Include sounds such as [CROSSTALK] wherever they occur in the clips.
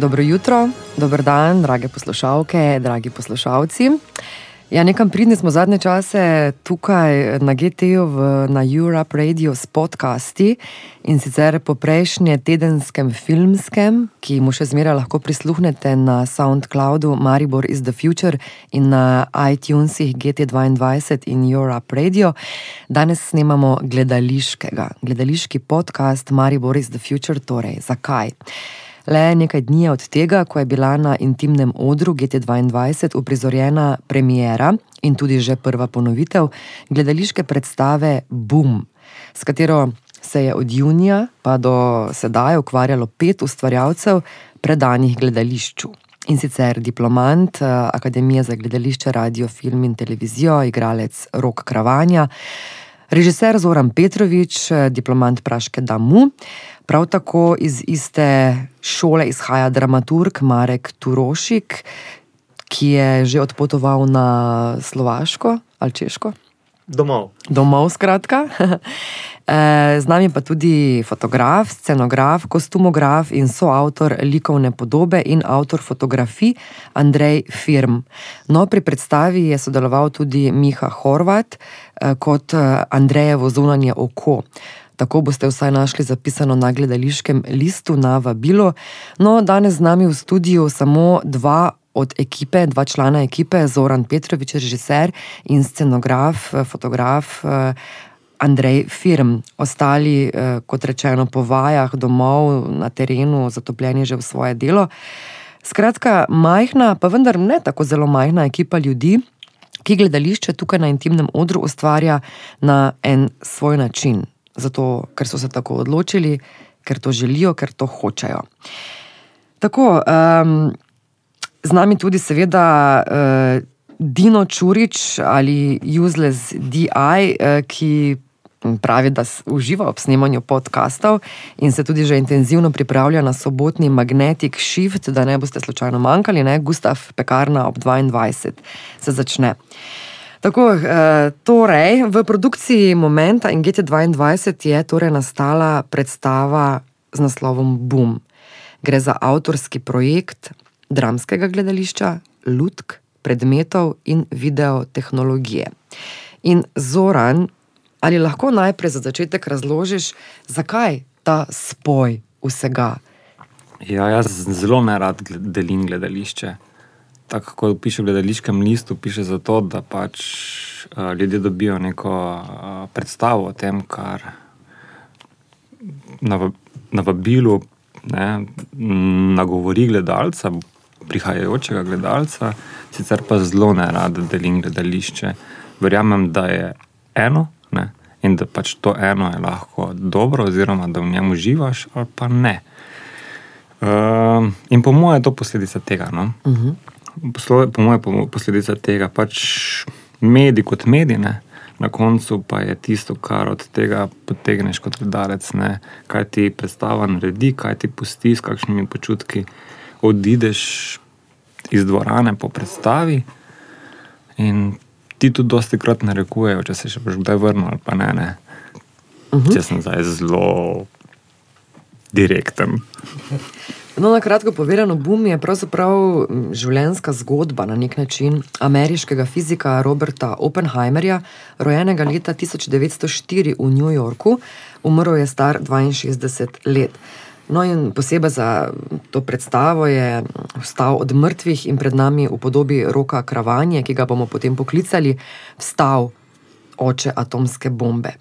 Dobro jutro, dober dan, drage poslušalke, dragi poslušalci. Ja, nekam pridni smo zadnje čase tukaj na GT-ju na Europe Radio s podcasti in sicer po prejšnje tedenskem filmskem, ki mu še zmeraj lahko prisluhnete na SoundCloudu Maribor is the Future in na iTunesih GT22 in Europe Radio. Danes snemamo gledališkega, gledališki podcast Maribor is the Future, torej zakaj? Le nekaj dni od tega, ko je bila na intimnem odru GT2 uprizorjena premjera in tudi že prva ponovitev gledališke predstave Boom, s katero se je od junija pa do sedaj ukvarjalo pet ustvarjalcev, predanih gledališču. In sicer diplomant eh, Akademije za gledališče, radio, film in televizijo, igralec Rok Kravanja, režiser Zoran Petrovič, eh, diplomant Praške Damu. Prav tako iz iste šole izhaja dramaturg Marek Turošik, ki je že odpotoval na Slovaško ali Češko. Domov. Domov, skratka. [LAUGHS] Eh, z nami pa tudi fotograf, scenograf, kostumograf in soavtor likovne podobe in avtor fotografij Andrej Firm. No, pri predstavi je sodeloval tudi Miha Horvat eh, kot eh, Andrejevo zunanje oko. Tako boste vsaj našli zapisano na gledališkem listu na vabilo. No, danes z nami v studiu samo dva od ekipe, dva člana ekipe, Zoran Petrovič, režiser in scenograf, fotograf. Andrej Firm, ostali, kot rečeno, po vajah, domov, na terenu, zatopljeni že v svoje delo. Skratka, majhna, pa vendar ne tako zelo majhna ekipa ljudi, ki gledališče tukaj na intimnem odru ustvarja na en svoj način zato ker so se tako odločili, ker to želijo, ker to hočejo. Tako, um, z nami tudi, seveda, uh, Dino Čurič ali Useless DI, uh, ki pravi, da uživa ob snemanju podkastov in se tudi že intenzivno pripravlja na sobotni Magnetic Shift, da ne boste slučajno manjkali, ne? Gustav Pekarna ob 22 se začne. Tako, eh, torej, v produkciji Momenta in GT2 je torej nastala predstava z naslovom Boom. Gre za avtorski projekt dramskega gledališča, lutk, predmetov in videotehnologije. In Zoran, ali lahko najprej za začetek razložiš, zakaj ta spoj vsega? Ja, jaz zelo nerad delim gledališče tako kot piše v gledališkem listu, piše zato, da pač uh, ljudje dobijo neko uh, predstavo o tem, kar na, na vabilu ne, nagovori gledalca, prihajajočega gledalca, sicer pa zelo ne rada delim gledališče. Verjamem, da je eno. Ne, In da pač to eno je lahko dobro, oziroma da v njem uživaš, ali pa ne. Uh, in po mojem je to posledica tega. No? Uh mhm. -huh po mojem, posledica tega pač medij kot medij. Ne? Na koncu pa je tisto, kar od tega potegneš kot gledalec, kaj ti predstava naredi, kaj ti pusti, s kakšnimi počutki odideš iz dvorane po predstavi. In ti tudi dosti krat narekujejo, če se še boš kdaj vrnil ali pa ne. ne. Uh. -huh. Če sem zdaj zelo direkten. No, na kratko povedano, Boom je pravzaprav življenjska zgodba na nek način ameriškega fizika Roberta Oppenheimerja, rojenega leta 1904 v New Yorku, umrl je star 62 let. No, in posebej za to predstavo je vstal od mrtvih in pred nami v podobi roka Kravanje, ki ga bomo potem poklicali, vstal oče atomske bombe.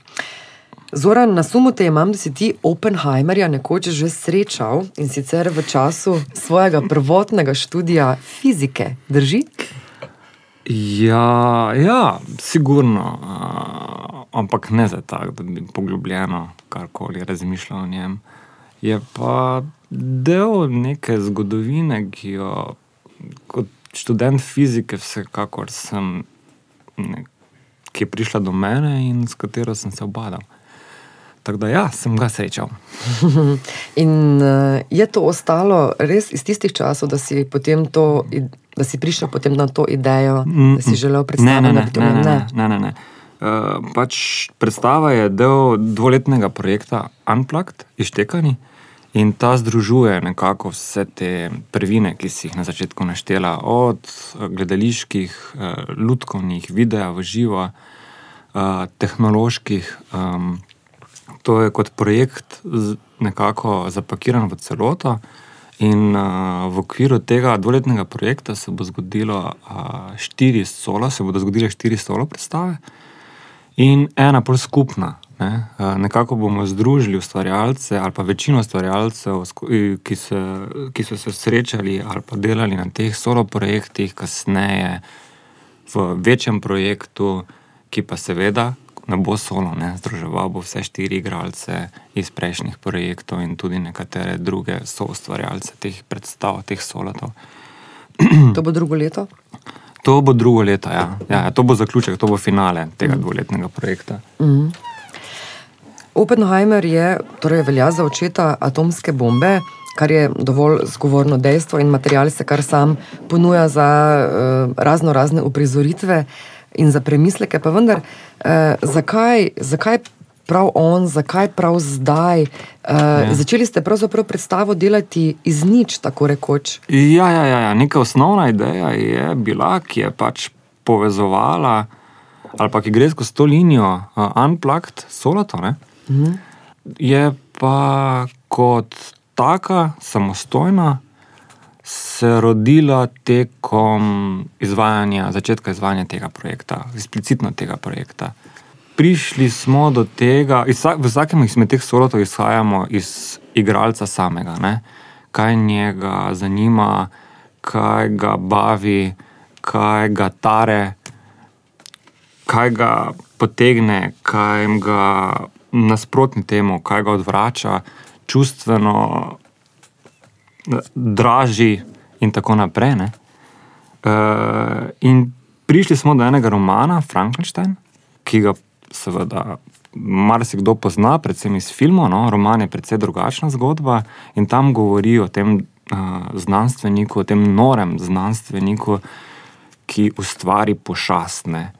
Zoran, na sumu te imam, da si ti Oppenheimerja nekoč že srečal in sicer v času svojega prvotnega študija fizike. Drži? Ja, ja sigurno. Uh, ampak ne za tako, da bi poglobljeno karkoli razmišljal o njem. Je pa del neke zgodovine, ki jo kot študent fizike, vsekakor sem, ne, ki je prišla do mene in s katero sem se obadal. Tako da, ja, sem ga srečal. [LAUGHS] In uh, je to ostalo res iz tistih časov, da si, to, da si prišel na to idejo, da si želel predstaviti ne, ne, ne, ne, ne, ne, ne, ne. Uh, pač predstava je del dvoletnega projekta Unplugged, iztekani. In ta združuje nekako vse te prvine, ki si jih na začetku naštela, od eh, gledaliških, eh, lutkovnih, videa v živo, eh, tehnoloških. Um, to je kot projekt nekako zapakiran v celoto. In uh, v okviru tega dvoletnega projekta se bo zgodilo uh, štiri solo, se bodo zgodile štiri solo predstave in ena pol skupna. Ne? Uh, nekako bomo združili ustvarjalce ali pa večino ustvarjalcev, ki, se, ki so se srečali ali pa delali na teh solo projektih, kasneje v večjem projektu, ki pa seveda ne bo solo, ne? združeval bo vse štiri igralce iz prejšnjih projektov in tudi nekatere druge soustvarjalce teh predstav, teh solotov. [CLEARS THROAT] To bo drugo leto? To bo drugo leto, ja. ja. To bo zaključek, to bo finale tega mm. dvoletnega projekta. Mm. Oppenheimer je, torej velja za očeta atomske bombe, kar je dovolj zgovorno dejstvo, in material se kar sam ponuja za uh, razno razne uprizoritve. Uh, in za premisleke. Pa vendar, eh, zakaj, zakaj prav on, zakaj prav zdaj? Eh, začeli ste pravzaprav predstavo delati iz nič, tako rekoč. Ja, ja, ja, ja. neka osnovna ideja je bila, ki je pač povezovala, ali pa ki gre skozi to linijo, uh, unplugged, solato. Mhm. Je pa kot taka samostojna se rodila tekom izvajanja, začetka izvajanja tega projekta, eksplicitno tega projekta. Prišli smo do tega, v vsakem izmed teh solotov izhajamo iz igralca samega, ne? kaj njega zanima, kaj ga bavi, kaj ga tare, kaj ga potegne, kaj ga nasprotni temu, kaj ga odvrača, čustveno dražji, in tako naprej. Uh, in prišli smo do enega romana, Frankenstein, ki ga seveda marsikdo pozna, predvsem iz filmov. No? Roman je precej drugačna zgodba in tam govori o tem uh, znanstveniku, o tem norem znanstveniku, ki ustvari pošastne.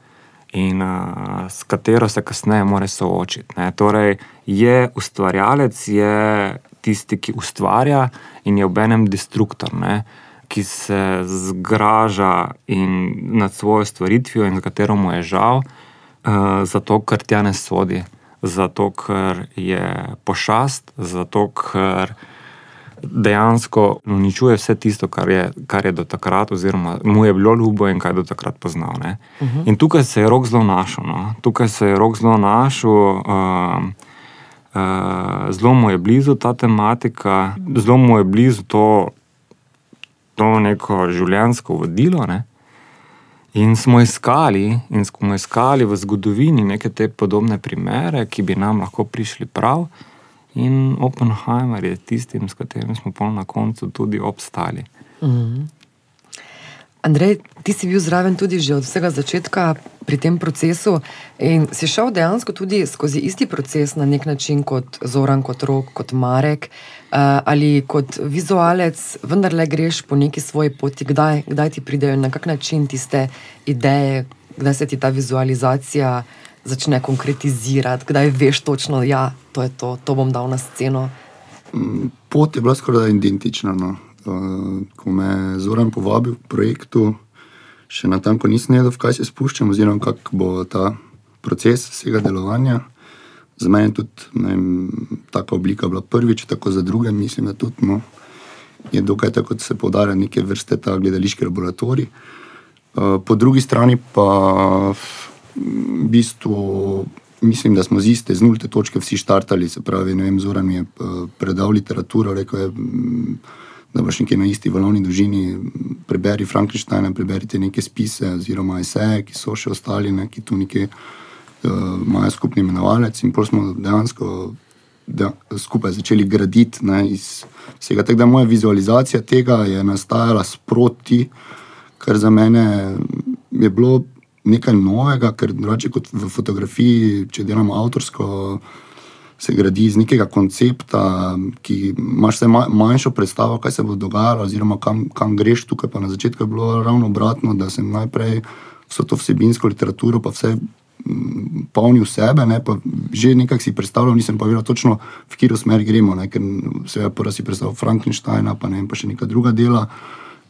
In uh, s katero se kasneje mora soočiti. Ne? Torej, je ustvarjalec, je tisti, ki ustvarja in je ob enem destruktor, ne? ki se zgraža nad svojo stvaritvijo in za katero mu je žal, uh, zato ker tja ne sodi, zato ker je pošast, zato ker dejansko uničuje vse tisto, kar je, kar je do takrat, oziroma mu je bilo ljubo in kaj je do takrat poznal. Uh mhm. -huh. In tukaj se je rok zelo našel. No? Tukaj se je rok zelo našel. Uh, zelo mu je blizu ta tematika, zelo mu je blizu to, to neko življenjsko vodilo. Ne? In smo iskali, in smo iskali v zgodovini neke te podobne primere, ki bi nam lahko prišli prav. In Oppenheimer je tistim, s katerim smo na koncu tudi obstali. Mm -hmm. Andrej, ti si bil zraven tudi že od vsega začetka pri tem procesu in si šel dejansko tudi skozi isti proces na nek način kot Zoran, kot Rok, kot Marek. Uh, ali kot vizualec, vendar le greš po neki svoji poti, kdaj, kdaj ti pridejo in na kak način tiste ideje, kdaj se ti ta vizualizacija začne konkretizirati, kdaj veš točno, da ja, to je to, to bom dal na sceno. Mm, pot je bila skoraj identična. No. Ko me je Zoran povabil v projektu, še na tam, ko nisem vedel, kaj se spuščam, oziroma kako bo ta proces vsega delovanja. Za mene je tudi vem, taka oblika bila prvič, tako za druge, mislim, da tudi, no, je dokaj tako, da se podarja neke vrste ta gledališki laboratorij. Uh, po drugi strani pa v bistvu mislim, da smo z iste, z nulte točke vsi štartali. Se pravi, ne vem, Zoran je uh, predal literaturo, rekel je, da boš nekje na isti valovni dolžini. Preberi Frankensteina, preberite neke spise oziroma eseje, ki so še ostali, ne, ki tu nekje uh, imajo skupni imenovalec. In pol smo dejansko da, skupaj začeli graditi ne, iz vsega. Tako da moja vizualizacija tega je nastajala sproti, kar za mene je bilo nekaj novega, ker drugače kot v fotografiji, če delamo avtorsko. Se gradi iz nekega koncepta, ki imaš vse manjšo predstavo, kaj se bo dogajalo, oziroma kam, kam greš. Tukaj pa na začetku je bilo ravno obratno, da sem najprej vso to vsebinsko literaturo, pa vse mm, polnil sebe, ne, pa že nekako si predstavljal, nisem pa vedel točno, v katero smer gremo. Ne, ker se je prvi si predstavljal Frankensteina, pa, ne, pa še neka druga dela,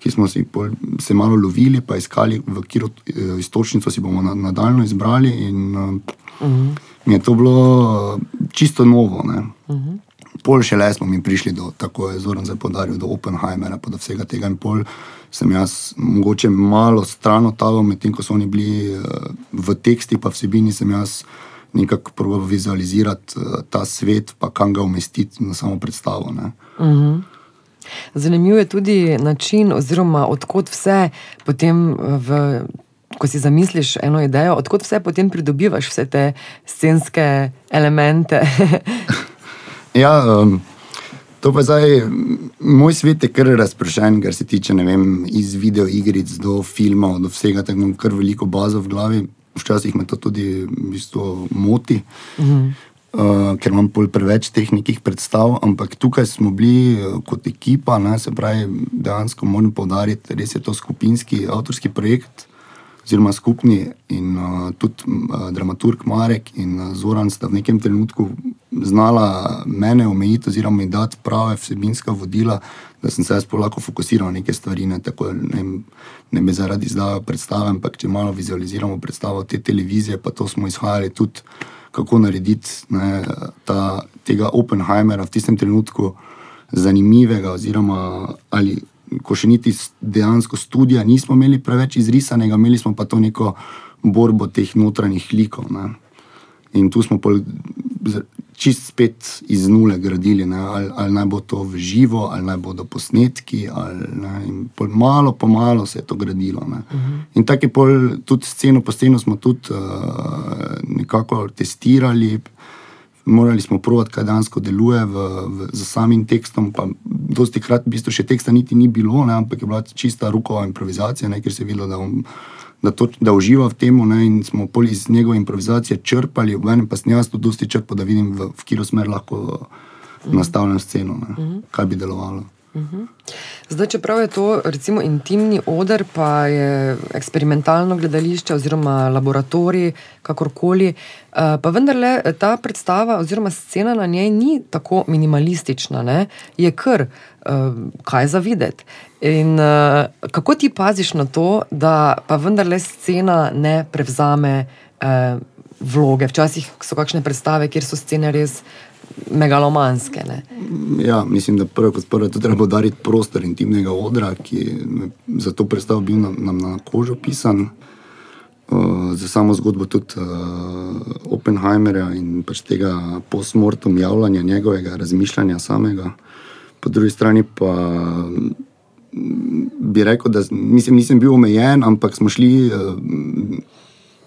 ki smo si pol, se malo lovili, pa iskali, v katero eh, istočnico si bomo na, nadaljno izbrali. In, uh, uh -huh. Je to bilo čisto novo. Uh -huh. Pol še le smo mi prišli do, tako je Zoran zdaj podaril, do Oppenheimera, pa do vsega tega. In pol sem jaz mogoče malo stran tega, medtem ko so oni bili uh, v teksti, pa vsebini sem jaz nekako proval vizualizirati uh, ta svet, pa kam ga umestiti na samo predstavo. Uh mhm. -huh. Zanimiv je tudi način, oziroma odkot vse potem. V, ko si zamisliš eno idejo, odkot vse potem pridobivaš vse te scenske elemente. [LAUGHS] ja, um, to pa zdaj, moj svet je kar razpršen, kar se tiče vem, iz video igric do filmov, do vsega, tako imam kar veliko bazo v glavi. Včasih me to tudi v bistvu moti. -huh uh, ker imam pol preveč teh nekih predstav, ampak tukaj smo bili uh, kot ekipa, ne, se pravi, dejansko moram povdariti, res je to skupinski avtorski projekt. Oziroma, skupni in uh, tudi uh, dramaturg Marek in uh, Zoran sta v nekem trenutku znala mene omejiti, oziroma mi dati prave vsebinska vodila, da sem se jaz lahko fokusiral na neke stvari. Ne, tako, ne, ne me zaradi zdaj predstave, ampak če malo vizualiziramo predstavo te televizije, pa to smo izhajali tudi kako narediti ne, ta, tega Oppenheimera v tistem trenutku zanimivega, oziroma ali ko še niti dejansko študija nismo imeli preveč izrisanega, imeli smo pa to neko borbo teh notranjih likov. Ne. In tu smo čist spet iz nule gradili, ali, ali naj bo to v živo, ali naj bodo posnetki. Ali, ne, malo po malo se je to gradilo. Uh mhm. -huh. In tako je pol, tudi sceno po sceno smo tudi uh, nekako testirali. Morali smo provati, kaj dejansko deluje v, v, z samim tekstom. Pa dosti krat, v bistvu, še teksta niti ni bilo, ne, ampak je bila čista rokova improvizacija, ne, ker se je videlo, da bom da, to, da uživa v tem, in smo poli iz njegove improvizacije črpali, v enem pa sem jaz tudi dosti črpal, da vidim, v, v katero smer lahko nastavljam sceno, ne, mhm. kaj bi delovalo. Mhm. Zdaj, čeprav je to recimo, intimni oder, pa je eksperimentalno gledališče oziroma laboratorij, kakorkoli, eh, pa vendarle ta predstava oziroma scena na njej ni tako minimalistična, ne? je kar eh, kaj za videti. In eh, kako ti paziš na to, da pa vendarle scena ne prevzame vloge? Včasih so kakšne predstave, kjer so scene res megalomanske. Ne? Ja, mislim, da prvo kot prvo treba dariti prostor intimnega odra, ki je za to predstavo bil nam, nam na kožo pisan. Uh, za samo zgodbo tudi uh, Oppenheimera in pač tega postmortem javljanja njegovega razmišljanja samega. Po drugi strani pa bi rekel, da mislim, nisem bil omejen, ampak smo šli. Uh,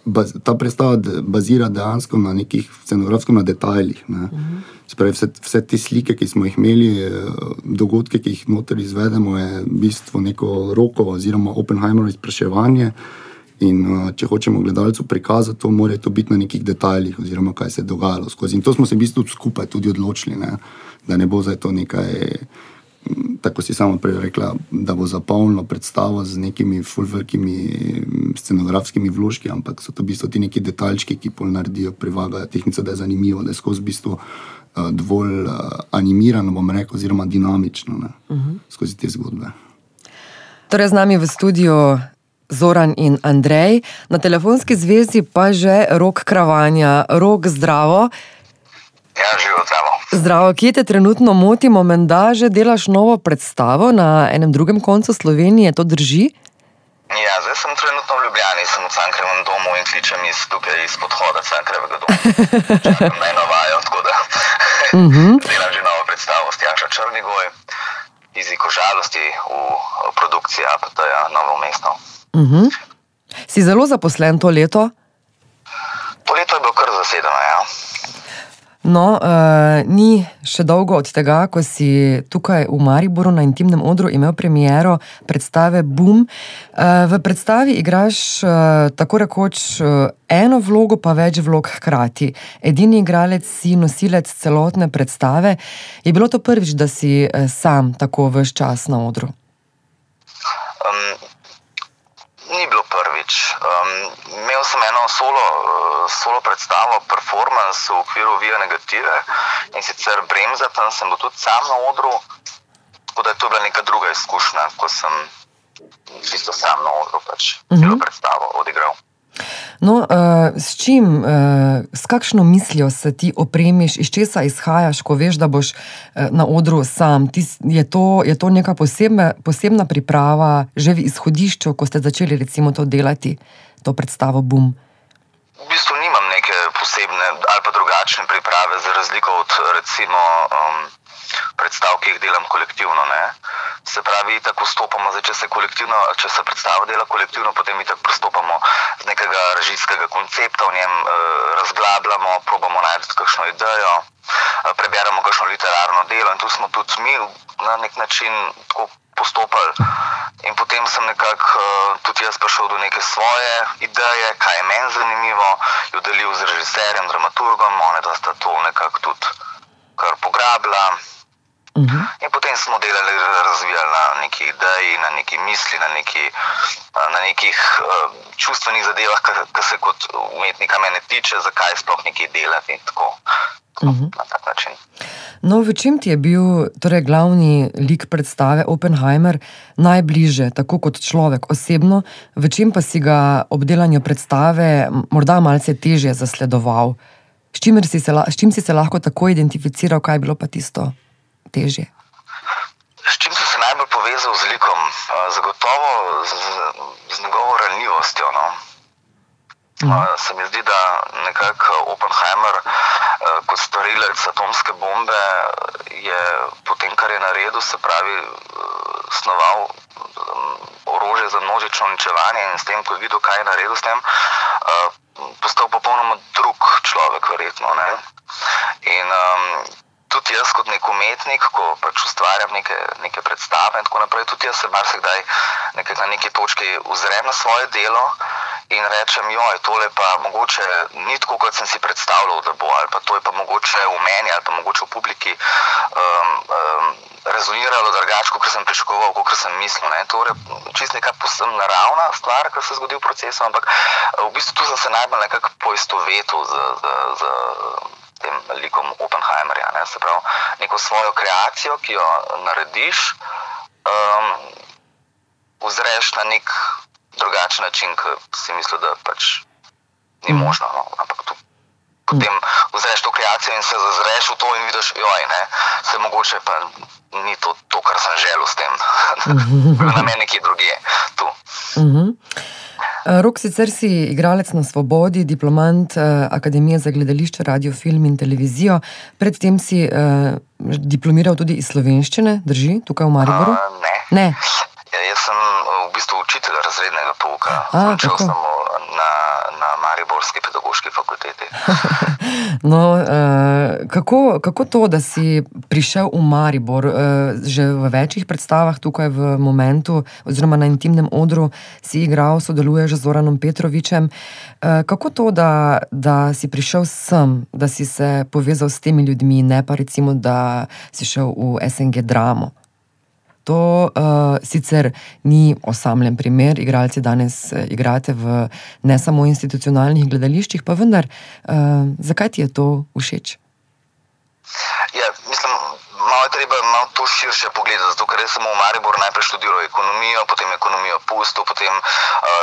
baz, ta predstava bazira dejansko na nekih scenografskih na detajlih. Uh -huh. Spravi, vse, vse te slike, ki smo jih imeli, eh, dogodke, ki jih noter izvedemo, je v bistvu neko roko oziroma Oppenheimerovo izpraševanje. In, uh, če hočemo gledalcu prikazati, to mora to biti na nekih detajlih, oziroma kaj se je dogajalo skozi. In to smo se v bistvu skupaj tudi odločili, ne? da ne bo zdaj to nekaj tako si samo prej rekla, da bo zapolnilo predstavo z nekimi fulvrkimi scenografskimi vložki, ampak so to v bistvu ti neki detaljčki, ki pol naredijo, privagajo tehnico, da je zanimivo, da je skozi v bistvu uh, dovolj uh, animirano, bom rekel, oziroma dinamično ne, uh mhm. -huh. skozi te zgodbe. Torej, z nami v studiu. Zoran in Andrej, na telefonski zvezi pa že rok kravanja, rok zdravo. Ja, živo zdravo. Zdravo, kje te trenutno motimo, menda že delaš novo predstavo na enem drugem koncu Slovenije, to drži? Ja, zdaj sem trenutno v Ljubljani, sem v Cankrevem domu in kličem iz tukaj iz podhoda Cankrevega doma. [LAUGHS] Me navajo, tako da uh mhm. -huh. delam že novo predstavo s Tjaša Črnigoj, jeziko žalosti v produkciji APT-ja Novo mesto. Uh mhm. -huh. Si zelo zaposlen to leto? To leto je bilo kar zasedeno, ja. No, uh, ni še dolgo od tega, ko si tukaj v Mariboru na intimnem odru imel premiero predstave Boom. Uh, v predstavi igraš uh, tako rekoč uh, eno vlogo, pa več vlog hkrati. Edini igralec si nosilec celotne predstave. Je bilo to prvič, da si uh, sam tako vse čas na odru? Um, Ni bilo prvič. Um, imel sem eno solo, solo predstavo, performance v okviru Vija Negative in sicer Bremza, tam sem bil tudi sam na odru. Tako da je to bila neka druga izkušnja, ko sem čisto sam na odru pač uh -huh. predstavo odigral. No, uh, s čim, uh, s kakšno mislijo se ti opremiš, iz česa izhajaš, ko veš, da boš uh, na odru sam? Ti, je, to, je to neka posebna, posebna priprava, že v izhodišču, ko ste začeli recimo to delati, to predstavo Bum? V bistvu nimam neke posebne ali pa drugačne priprave, za razliko od recimo. Um, predstav, ki jih delam kolektivno. Ne. Se pravi, tako stopamo, zdaj, če se, če se predstava dela kolektivno, potem mi tako pristopamo z nekega režijskega koncepta, v njem eh, razglabljamo, probamo najti kakšno idejo, eh, preberemo kakšno literarno delo in tu smo tudi mi na nek način tako. Postopali. In potem sem nekako uh, tudi jaz prišel do neke svoje ideje, kaj je meni zanimivo, jo delil z režiserjem, dramaturgom, one da sta to nekako tudi kar pograbila. Uh mhm. -huh. In potem smo delali, razvijali na neki ideji, na neki misli, na, neki, na nekih uh, čustvenih zadevah, ki se kot umetnika mene tiče, zakaj sploh nekaj delati. Tako, tako, uh mhm. -huh. Na tak način. No, v čem ti je bil torej, glavni lik predstave Oppenheimer najbližje, tako kot človek osebno, v čem pa si ga ob delanju predstave morda malce težje zasledoval? S čim, si se, s čim si se lahko tako identificiral, kaj je bilo pa tisto težje? S čim sem se najbolj povezal z likom? Zagotovo z, z njegovo ranljivostjo. No? Mm. Se mi zdi, da nekako Oppenheimer kot storilec atomske bombe je potem, kar je naredil, se pravi, snoval orožje za množično uničevanje in s tem, ko je videl, kaj je naredil s tem, postal popolnoma drug človek, verjetno. Ne? In um, tudi jaz, kot nek umetnik, ko pač ustvarjam neke, neke predstave in tako naprej, tudi jaz se marsikdaj na neki točki ozrem na svoje delo in rečem, joj, tole pa mogoče ni tako, kot sem si predstavljal, da bo, ali pa to je pa mogoče v meni, ali pa mogoče v publiki um, um, rezoniralo drugače, kot sem pričakoval, kot sem mislil. Ne. To je čisto neka posebna naravna stvar, ki se zgodi v procesu, ampak v bistvu tu sem se najbolj nekako poistovetil z, z, z tem likom Oppenheimerja. Ne. Se pravi, neko svojo kreacijo, ki jo narediš, um, uzreš na nek drugačen način, ki si misliš, da pač ni mhm. možno. No? Ampak tu potem vzreš to kreacijo in se zazreš v to in vidiš, da se mogoče pa ni to, to kar sem želel s tem. [LAUGHS] Na meni nekje drugje. Mhm. Eh, Rok, sicer si igralec na Svobodi, diplomant eh, Akademije za gledališče, radio, film in televizijo. Predtem si eh, diplomiral tudi iz slovenščine, drži, tukaj v Mariboru? Uh, ne. ne. Ja, jaz sem v bistvu učitelj razrednega pouka. Začel sem na, na Mariborski pedagoški fakulteti. [LAUGHS] no, uh, kako, kako to, da si prišel v Maribor, uh, že v večjih predstavah tukaj v momentu, oziroma na intimnem odru, si igral, sodeluješ z Zoranom Petrovičem. Uh, kako to, da, da si prišel sem, da si se povezal s temi ljudmi, ne pa recimo, da si šel v SNG dramo? To uh, sicer ni osamljen primer, igralci danes uh, igrate v ne samo institucionalnih gledališčih, pa vendar, uh, zakaj ti je to všeč? Ja, mislim, malo treba malo to širše pogledati, zato ker sem v Mariboru najprej študiral ekonomijo, potem ekonomijo pustil, potem uh,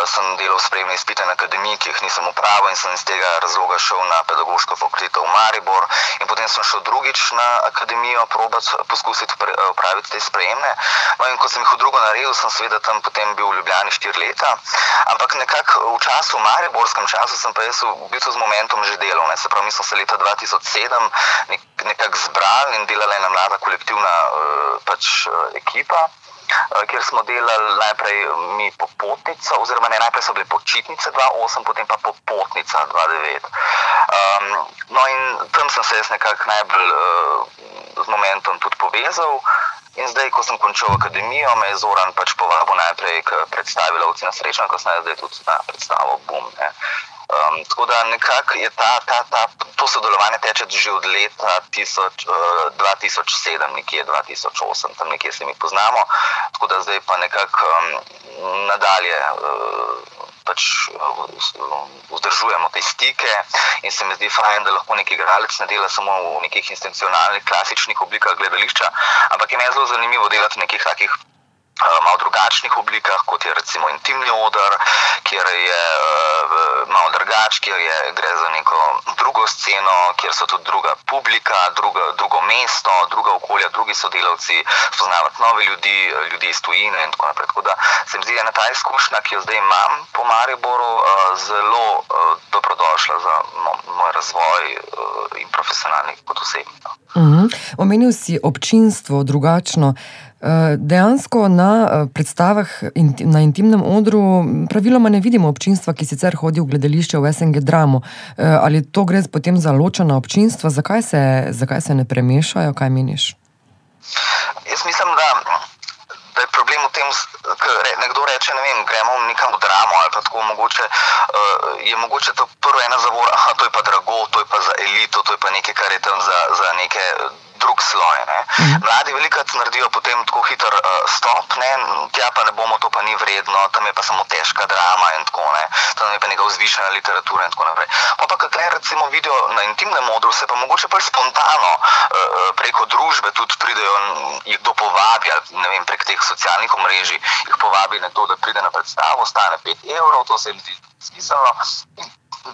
sem delal spremne izpite na akademiji, ki jih nisem upravil in sem iz tega razloga šel na pedagoško fakulteto v Maribor in potem sem šel drugič na akademijo probat poskusiti upraviti te spremne. No in ko sem jih v drugo naredil, sem seveda tam potem bil v Ljubljani štiri leta, ampak nekako v času, v mariborskem času sem pa jaz v bistvu z momentom že delal, ne? se pravi, mi smo se leta 2007 nek, nekako zbrali in delali ena mlada kolektivna uh, pač, uh, ekipa. Uh, Ker smo delali najprej mi popotnica, oziroma ne, najprej so bile počitnice 2.8, potem pa popotnica 2.9. Um, no, in tam sem se jaz nekako najbolj uh, z momentom tudi povezal. In zdaj, ko sem končal akademijo, me je Zoran pač povabil najprej k predstavi Lovci na srečo, kasneje zdaj tudi na predstavo Bum. Um, tako da nekako je ta, ta, ta, to sodelovanje teče že od leta tisoč, uh, 2007, nekje 2008, tam nekje se mi poznamo, tako da zdaj pa nekako um, nadalje. Uh, Pač vzdržujemo te stike, in se mi zdi fajn, da lahko neki igralec ne dela samo v nekih institucionalnih, klasičnih oblikah gledališča, ampak je meni zelo zanimivo delati v nekih takih malo drugačnih oblikah, kot je recimo intimni odr, kjer je uh, malo drugač, kjer je, gre za neko drugo sceno, kjer so tudi druga publika, druga, drugo mesto, druga okolja, drugi sodelavci, spoznavati nove ljudi, ljudi iz tujine in tako naprej. Tako da se mi zdi ena ta izkušnja, ki jo zdaj imam po Mariboru, zelo dobrodošla za mo moj razvoj in profesionalni kot osebni. Uh -huh. Omenil si občinstvo drugačno. Dejansko na eh, predstavah na intimnem odru praviloma ne vidimo občinstva, ki sicer hodi v gledališče v SNG dramo. Eh, ali to gre potem za ločena občinstva, zakaj se, zakaj se ne premešajo, kaj meniš? Jaz mislim, da, da je problem v tem, da nekdo reče, ne vem, gremo nekam v dramo ali pa tako mogoče. Je mogoče to prvo ena zavora, ah, to je pa drago, to je pa za elito, to je pa nekaj, kar je tam za, za neke drug sloj. Mhm. Mladi velikrat naredijo potem tako hiter uh, stop, ne? tja pa ne bomo, to pa ni vredno, tam je pa samo težka drama in tako naprej, tam je pa neka vzvišena literatura in tako naprej. Pa pa kaj recimo vidijo na intimnem modru, se pa mogoče pa spontano uh, preko družbe tudi pridejo, jih kdo povabi, ali ne vem, prek teh socialnih omrežij jih povabi nekdo, da pride na predstavo, stane 5 evrov, to se jim zdi smiselno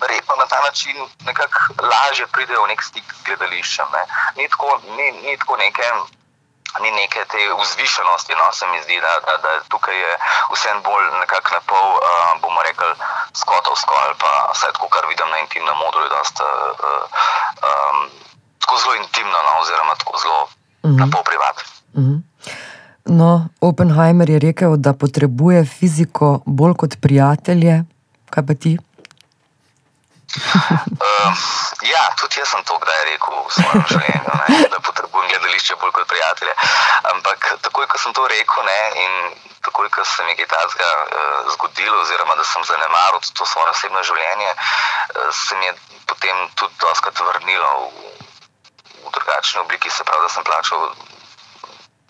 verjetno na ta način nekako lažje pridejo v nek stik z gledališčem. Ne. Ni, tako, ni, ni tako neke. Ni neke te vzvišenosti, no, se mi zdi, da, da, da tukaj je vse bolj nekako na pol, uh, bomo rekli, skotovsko ali pa vse tako, kar vidim na intimnem modru, je dosta, uh, um, tako zelo intimno, no, oziroma tako zelo uh -huh. na pol privat. Uh -huh. No, Oppenheimer je rekel, da potrebuje fiziko bolj kot prijatelje. Kaj pa ti? Uh, ja, tudi jaz sem to kdaj rekel v svojem življenju, ne, da potrebujem gledališče bolj kot prijatelje. Ampak takoj, ko sem to rekel ne, in takoj, ko se mi je kaj takega uh, zgodilo, oziroma da sem zanemaril to svoje osebno življenje, uh, se mi je potem tudi doskrat vrnilo v, v drugačni obliki, se pravi, da sem plačal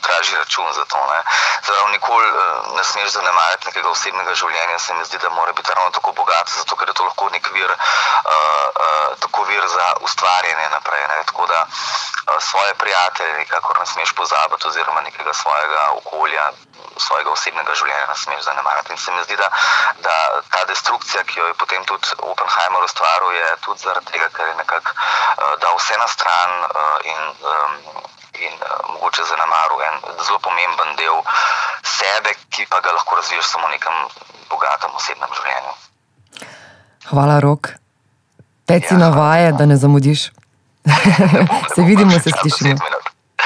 dražji račun za to. Zdaj, nikoli eh, ne smeš zanemariti nekega osebnega življenja, se mi zdi, da mora biti ravno tako bogat, zato ker je to lahko nek vir, uh, uh, vir za ustvarjanje naprej. Ne? Tako da uh, svoje prijatelje nikakor ne smeš pozabiti, oziroma nekega svojega okolja. Svojega osebnega življenja ne smeš zanemariti. In se mi zdi, da, da ta destrukcija, ki jo je potem tudi Oppenheimer ustvaril, je tudi zaradi tega, ker je nekako uh, dal vse na stran uh, in um, in uh, mogoče zanemaril en zelo pomemben del sebe, ki pa ga lahko razviješ samo v nekem bogatem osebnem življenju. Hvala, rok. Teci ja, na vaje, da ne zamudiš. [LAUGHS] se vidimo, se slišimo.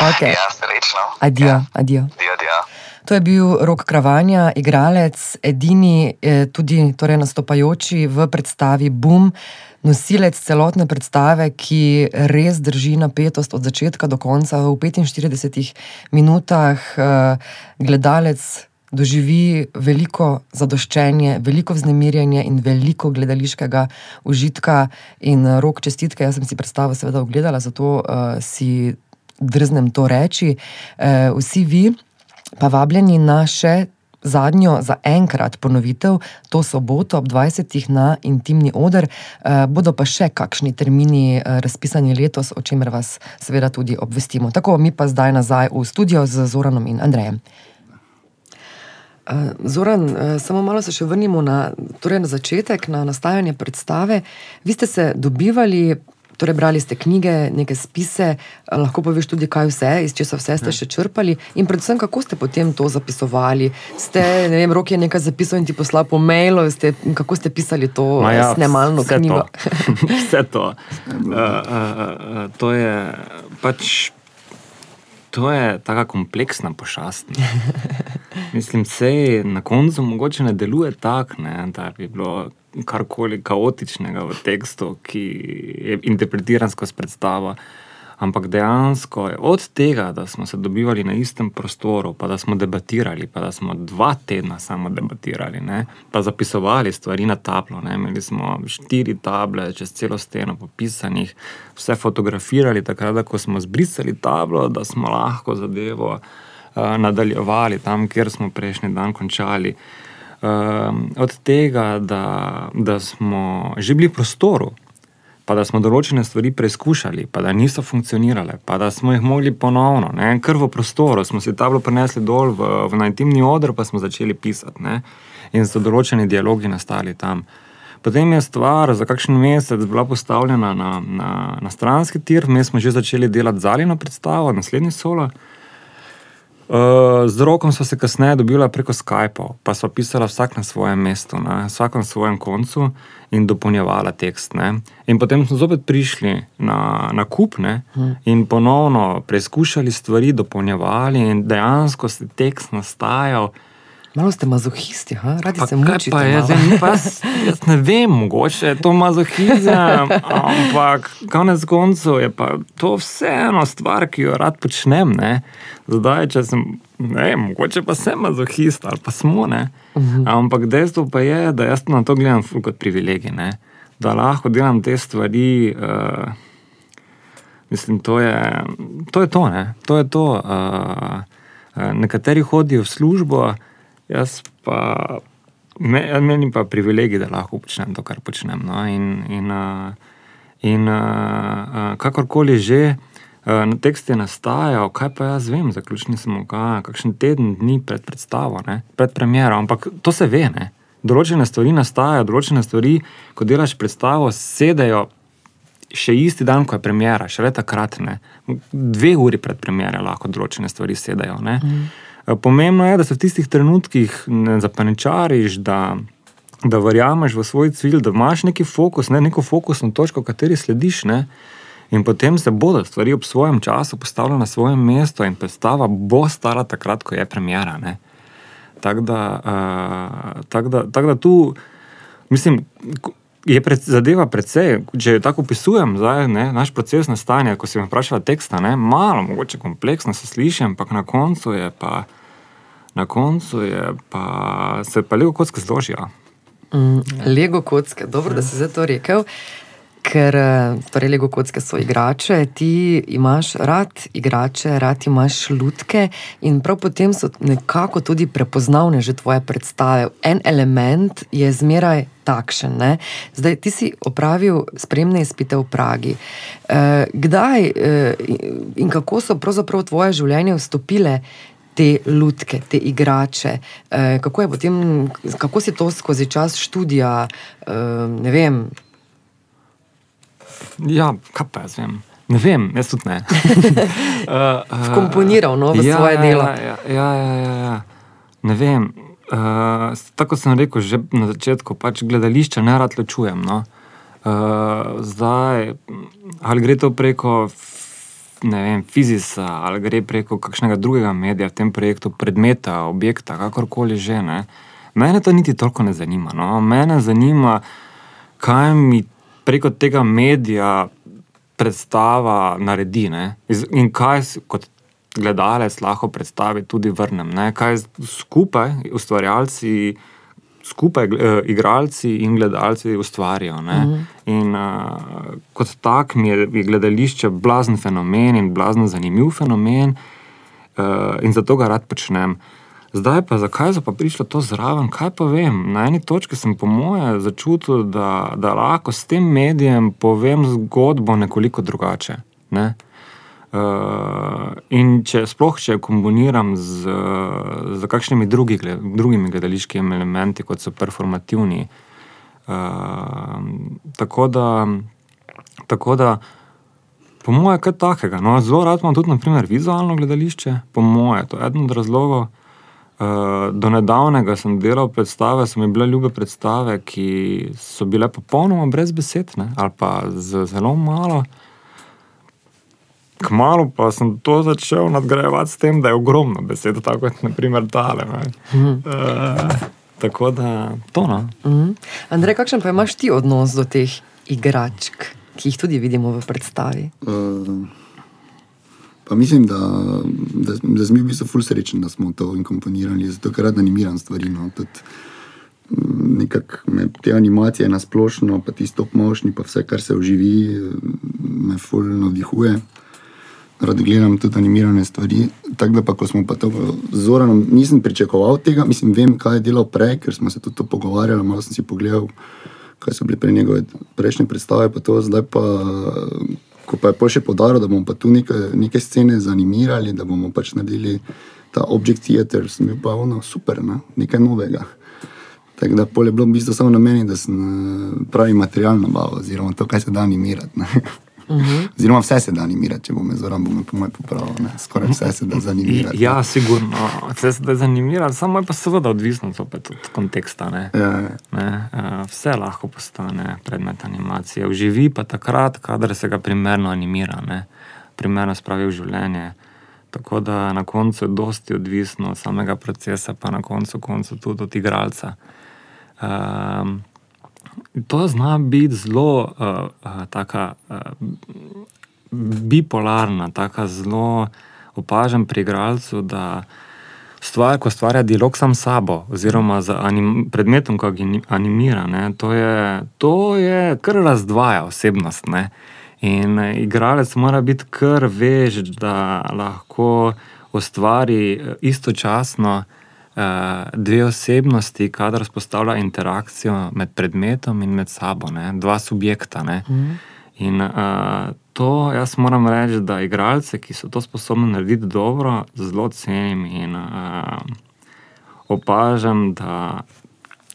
Okay. Ja, srečno. Adijo, ja. adijo. adijo, adijo. To je bil rok Kravanja, igralec, edini, eh, tudi torej nastopajoči v predstavi Boom nosilec celotne predstave, ki res drži napetost od začetka do konca. V 45 minutah uh, gledalec doživi veliko zadoščenje, veliko vznemirjenje in veliko gledališkega užitka. In eh, rok čestitke, jaz sem si predstavo seveda ogledala, zato uh, si drznem to reči. Uh, vsi vi pa vabljeni na še zadnjo za enkrat ponovitev, to soboto ob 20. na intimni oder. Eh, bodo pa še kakšni termini eh, razpisani letos, o čemer vas seveda tudi obvestimo. Tako mi pa zdaj nazaj v studio z Zoranom in Andrejem. Eh, Zoran, samo malo se še vrnimo na, torej na začetek, na nastajanje predstave. Vi ste se dobivali Torej, brali ste knjige, neke spise, lahko poveš tudi, kaj vse, iz česa vse ste ja. še črpali, in predvsem, kako ste potem to zapisovali. Ste, ne vem, roke je nekaj zapisal in ti poslal po mailu, ste, kako ste pisali to ja, snemalno vse knjigo. To. [LAUGHS] vse to. Uh, uh, uh, to je pač. To je tako kompleksna pošast. [LAUGHS] Mislim, da na koncu mogoče ne deluje tako, da bi bilo karkoli kaotičnega v tekstu, ki je interpretiran skozi predstavo. Ampak dejansko je od tega, da smo se dobivali na istem prostoru, pa da smo debatirali, pa da smo dva tedna samo debatirali, ne, pa zapisovali stvari na tablo. Ne. Imeli smo štiri table, čez celo steno popisanih, vse fotografirali, takrat, ko smo zbrisali tablo, da smo lahko zadevo uh, nadaljevali tam, kjer smo prejšnji dan končali. Uh, od tega, da, da smo že bili v prostoru, pa da smo določene stvari preizkušali, pa da niso funkcionirale, pa da smo jih mogli ponovno, ne, kar v prostoru, smo si tablo prenesli dol v, v najtimni odr, pa smo začeli pisati. Ne, in so določeni dialogi nastali tam. Potem je stvar za kakšen mesec bila postavljena na, na, na stranski tir, mi smo že začeli delati zaljeno predstavo, naslednji solo. Uh, z rokom smo se kasneje dobili preko Skypa, pa smo pisali vsak na svojem mestu, na vsakem svojem koncu in dopolnjevali tekst. Ne. In potem smo zopet prišli na, na kup ne, in ponovno preizkušali stvari, dopolnjevali in dejansko se tekst nastajal. Malo ste mazohisti, ha? radi Pa se mučite. pa je, zdaj, pa jaz, jaz ne vem, mogoče je to mazohizem, ampak konec koncev je pa to vseeno stvar, ki jo rad počnem. Ne? Zdaj, če sem, ne vem, mogoče pa sem mazohist ali pa smo. Ne? Ampak dejstvo pa je, da jaz na to gledam kot privilegij, ne? da lahko delam te stvari. Uh, Mislim, to je to. Je to, ne. to, je to. Uh, uh, nekateri hodijo v službo, jaz pa, me, meni pa privilegij, da lahko počnem to, kar počnem. No. In, in, uh, in uh, uh, kakorkoli že, na tekst je nastajal, kaj pa jaz vem, zaključni smo ga, kakšen teden dni pred predstavo, ne, pred premjero, ampak to se ve. Ne. Določene stvari nastajajo, določene stvari, ko delaš predstavo, sedejo še isti dan, ko je premjera, še le takrat, ne. dve uri pred premjero lahko določene stvari sedajo. Mm. Pomembno je, da se v tistih trenutkih ne zapaničariš, da, da verjameš v svoj cilj, da imaš neki fokus, ne, neko fokusno točko, kateri slediš. Ne. In potem se bodo stvari ob svojem času postavile na svoje mesto, in predstava bo stala takrat, ko je premjera. Ne. Tako da, uh, tak da, tak da tu, mislim, je pred, zadeva precej, če jo tako opisujem, zdaj, ne, naš proces nastajanja, ko si me vprašala teksta, ne, malo, mogoče kompleksno se sliši, ampak na koncu je pa, na koncu je pa, se pa lego kocke zložijo. Mm, Lego kocke, dobro, da si zdaj to rekel. Ker eh, torej Lego kocke so igrače, ti imaš rad igrače, rad imaš lutke, in prav potem so nekako tudi prepoznavne že tvoje predstave. En element je zmeraj takšen. Ne? Zdaj, ti si opravil spremne izpite v Pragi. Eh, kdaj eh, in kako so pravzaprav tvoje življenje vstopile? te lutke, te igrače. Eh, kako, potem, kako si to skozi čas študija, eh, ne vem, Ja, kaj pa jaz vem. Ne vem, jaz tudi ne. uh, [LAUGHS] [LAUGHS] uh, Vkomponiral, no, v svoje delo. Ja, ja, ja, ja, ja. Ne vem. Uh, tako sem rekel že na začetku, pač gledališča ne rad ločujem. No. Uh, zdaj, ali gre to preko vem, fizisa, ali gre preko kakšnega drugega medija v tem projektu, predmeta, objekta, kakorkoli že. Ne. Mene to niti toliko ne zanima. No. Mene zanima, kaj mi preko tega medija predstava naredi ne? In kaj kot gledalec lahko predstavi tudi vrnem. Ne? Kaj skupaj ustvarjalci, skupaj uh, igralci in gledalci ustvarijo. Mm -hmm. In uh, kot tak mi je, je gledališče blazen fenomen in blazno zanimiv fenomen uh, in zato ga rad počnem. Zdaj pa, zakaj so pa prišlo to zraven, kaj pa vem. Na eni točki sem, po moje, začutil, da, da lahko s tem medijem povem zgodbo nekoliko drugače. Ne? Uh, in če sploh če kombiniram z, z kakšnimi drugi, drugimi gledališkimi elementi, kot so performativni. Uh, tako da, tako da po mojem, je kaj takega. No, zelo rad imam tudi, naprimer, vizualno gledališče, po mojem, to je eden od razlogov. Uh, do nedavnega sem delal predstave, so mi bile ljube predstave, ki so bile popolnoma brez besed, ne, ali pa z zelo malo. Kmalo pa sem to začel nadgrajevati s tem, da je ogromno besed, tako kot naprimer tale. Mm. Uh, tako da to no. Mm. Andrej, kakšen pa imaš ti odnos do teh igračk, ki jih tudi vidimo v predstavi? Uh, Pa mislim, da, da, da smo bili zelo srečni, da smo to inkomponirali, zato ker rad animiram stvari. No. Tudi, mm, Nekako me te animacije na splošno, pa ti stop mošni, pa vse, kar se oživi, me fulno navdihuje. Rad gledam tudi animirane stvari. Tako da, pa, ko smo pa to z Zoranom, nisem pričakoval tega, mislim, vem, kaj je delal prej, ker smo se tudi to pogovarjali. Malo sem si pogledal, kaj so bile prej njegove prejšnje predstave, pa to zdaj pa ko pa je pa še podaril, da bomo pa tu neke, neke scene zanimirali, da bomo pač naredili ta objekt theater, sem bil pa ono super, ne? nekaj novega. Tako da pol je bilo v bistvu samo na meni, da sem eh, pravi material nabavil, oziroma to, kaj se da animirati. -hmm. Oziroma, vse se da animirati, če bomo zoran, bomo po mojem popravili. Skoraj vse se da zanimirati. Ja, sigurno. Vse se da zanimirati, samo je pa seveda odvisno od konteksta. Ne? Ja, ja. Ne? Eh, vse lahko postane predmet animacije. Vživi pa takrat, kadar se ga primerno animira, ne? primerno spravi v življenje. Tako da na koncu je dosti odvisno od samega procesa, pa na koncu, koncu tudi od igralca. Um, To zna biti zelo uh, uh, taka, uh, bipolarna, tako zelo opažen pri igralcu, da stvar, ko ustvarja dialog sam s sabo, oziroma z anim, predmetom, ki ga animira, ne, to, je, to je kar razdvaja osebnost. Ne. In igralec mora biti kar vež, da lahko ustvari istočasno. Eh, dve osebnosti, kadar spostavlja interakcijo med predmetom in med sabo, ne? dva subjekta. Mm. In uh, to jaz moram reči, da igralce, ki so to sposobni narediti dobro, zelo cenim in uh, opažam, da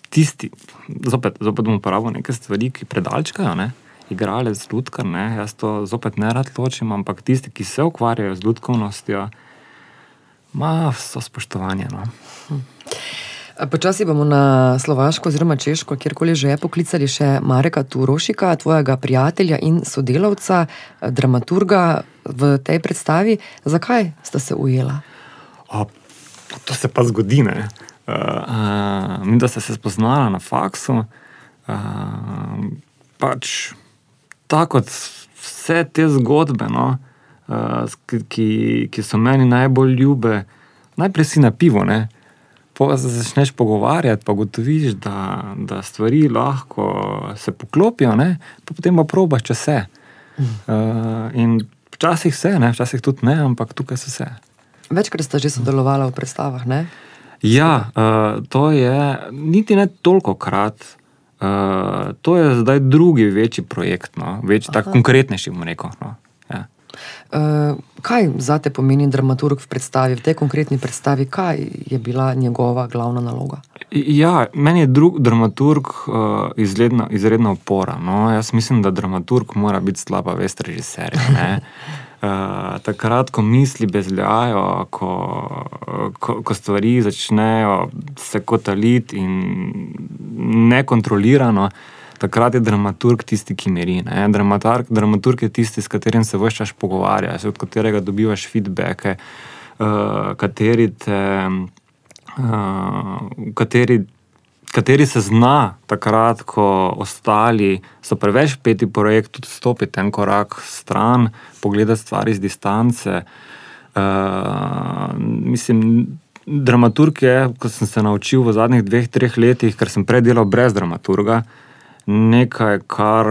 tisti, zopet, zopet bom uporabil neke stvari, ki predalčkajo. Ne? Igralec, lutkar, ne? jaz to zopet ne rad ločim, ampak tisti, ki se ukvarjajo z lutkovnostjo, ima vso spoštovanje. No? Počasi bomo na Slovaško, oziroma Češko, kjerkoli že je poklicali še Mareka Turošika, tvojega prijatelja in sodelavca, dramaturga v tej predstavi. Zakaj sta se ujela? O, to se pa zgodi. Uh, uh, mi, da sta se spoznala na faksu. Uh, pač tako kot vse te zgodbe, no, uh, ki, ki so meni najbolj ljube, najprej si na pivo. Ne? pa se začneš pogovarjati, pa gotoviš, da, da stvari lahko se poklopijo, ne? pa potem pa probaš, če se. Uh, in včasih se, ne? včasih tudi ne, ampak tukaj se vse. Večkrat ste že sodelovali v predstavah. Ne? Ja, uh, to je niti ne toliko krat. Uh, to je zdaj drugi večji projekt, no? večji, tako konkretnejši, bomo rekel. No? Uh, kaj za te pomeni dramaturg v predstavi, v tej konkretni predstavi, kaj je bila njegova glavna naloga? Ja, meni je drug dramaturg uh, izredna, izredna opora. No? Jaz mislim, da dramaturg mora biti slaba vest režiserja. Uh, [LAUGHS] takrat, ko misli bezljajo, ko, ko, ko stvari začnejo se kotaliti in nekontrolirano, uh, takrat je dramaturg tisti, ki meri. Dramaturg, dramaturg je tisti, s katerim se vse pogovarjaš, od katerega dobivaš feedback, uh, kateri, te, uh, kateri, kateri se zna takrat, ko ostali so preveč peti projekt, tudi stopiti en korak stran, pogledati stvari z distance. Uh, mislim, dramaturg je, ko sem se naučil v zadnjih dveh, treh letih, ker sem prej delal brez dramaturga. Uh, nekaj, kar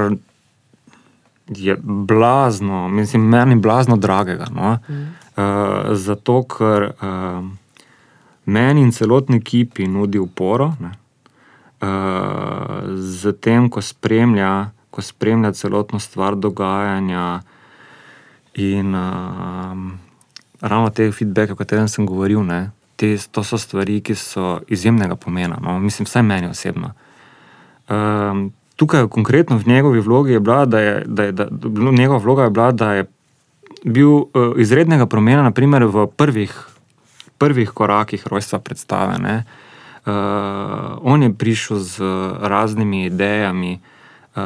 je blazno, mislim, meni blazno dragega. No? Mm. Uh, zato, ker uh, meni in celotni ekipi nudi uporo, uh, z tem, ko spremlja, ko spremlja celotno stvar dogajanja. In uh, ravno te feedbacke, o katerem sem govoril, ne, te, to so stvari, ki so izjemnega pomena. No? Mislim, vsaj meni osebno. Uh, tukaj konkretno v njegovi vlogi je bila, da je, da je, da, njegova vloga je bila, da je bil uh, izrednega pomena, naprimer v prvih, prvih korakih rojstva predstave. Uh, on je prišel z raznimi idejami, uh,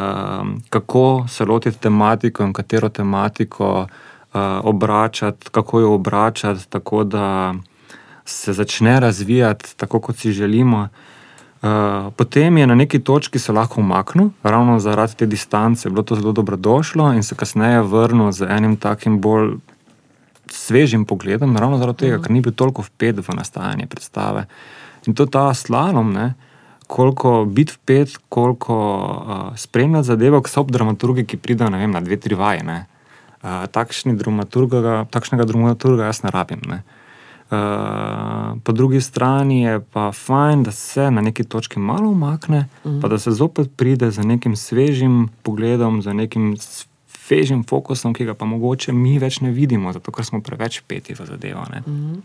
kako se lotiti tematiko in katero tematiko uh, obračati, kako jo obračati, tako da se začne razvijati tako, kot si želimo. Uh, Eh, potem je na neki točki se lahko umaknil, ravno zaradi te distance, bilo to zelo dobrodošlo in se kasneje vrnil z enim takim bolj svežim pogledom, ravno zaradi tega, ker ni bil toliko vpet v nastajanje predstave. In to ta slalom, ne, koliko biti vpet, koliko uh, spremljati zadevo, ki so ob dramaturgi, ki pridejo vem, na dve, tri vaje. Uh, takšnega dramaturga jaz ne rabim. Ne. Uh, po drugi strani je pa fajn, da se na neki točki malo umakne, mm. pa da se zopet pride z nekim svežim pogledom, z nekim svežim fokusom, ki ga pa mogoče mi več ne vidimo, zato ker smo preveč peti v zadevo. Mm.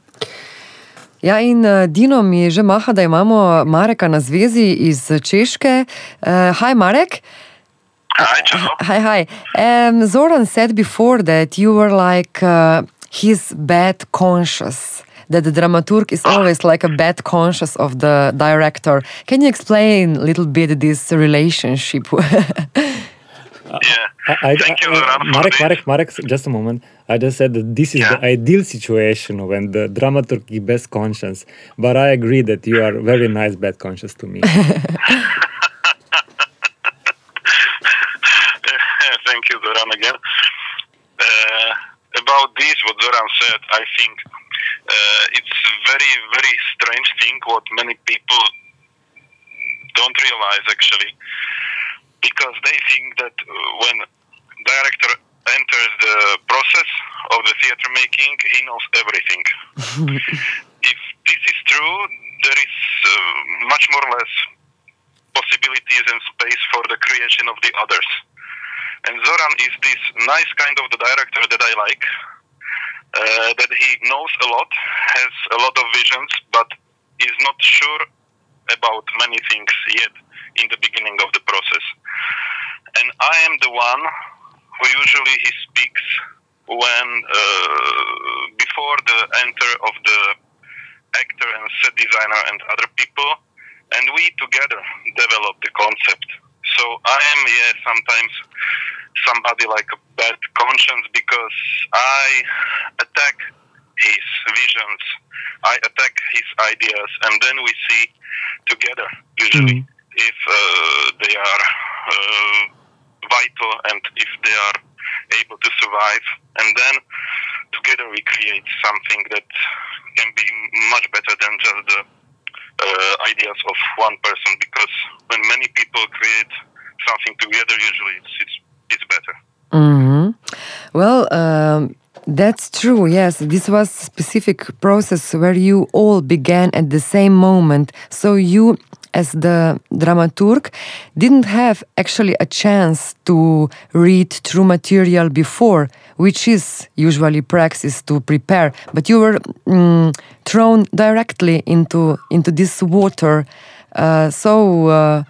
Ja, in uh, Dino mi je že maha, da imamo Mareka na zvezi iz Češke. Hi, uh, Marek. Hi, hi. Um, Zoran said before that you were like uh, his bad conscious. That the dramaturg is always like a bad conscious of the director. Can you explain a little bit this relationship? [LAUGHS] yeah. I, Thank you, uh, Marek, Marek, Marek, just a moment. I just said that this is yeah. the ideal situation when the dramaturg is best conscious. But I agree that you are very nice bad conscious to me. [LAUGHS] [LAUGHS] Thank you, Zoran, again. Uh, about this, what Zoran said, I think uh, it's very, very strange thing what many people don't realize actually because they think that uh, when director enters the process of the theater making, he knows everything. [LAUGHS] if this is true, there is uh, much more or less possibilities and space for the creation of the others. And Zoran is this nice kind of the director that I like, uh, that he knows a lot, has a lot of visions, but is not sure about many things yet in the beginning of the process. And I am the one who usually he speaks when uh, before the enter of the actor and set designer and other people, and we together develop the concept. So I am yeah sometimes somebody like a bad conscience because I attack his visions, I attack his ideas, and then we see together usually. Mm-hmm if uh, they are uh, vital and if they are able to survive. And then together we create something that can be much better than just the uh, ideas of one person. Because when many people create something together, usually it's, it's, better. Mm-hmm. Well, um, that's true. Yes, this was specific process where you all began at the same moment. So you as the dramaturg didn't have actually a chance to read true material before, which is usually practice to prepare. But you were mm, thrown directly into into this water. Uh, so uh,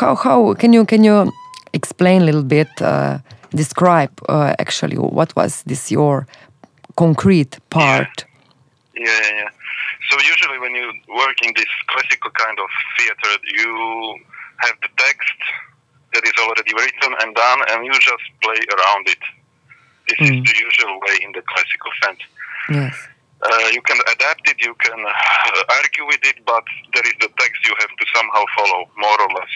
how how can you can you explain a little bit? Uh, describe uh, actually what was this your concrete part? yeah, yeah. yeah. So usually when you work in this classical kind of theater, you have the text that is already written and done, and you just play around it. This mm. is the usual way in the classical sense. Yes. Uh, you can adapt it, you can uh, argue with it, but there is the text you have to somehow follow, more or less.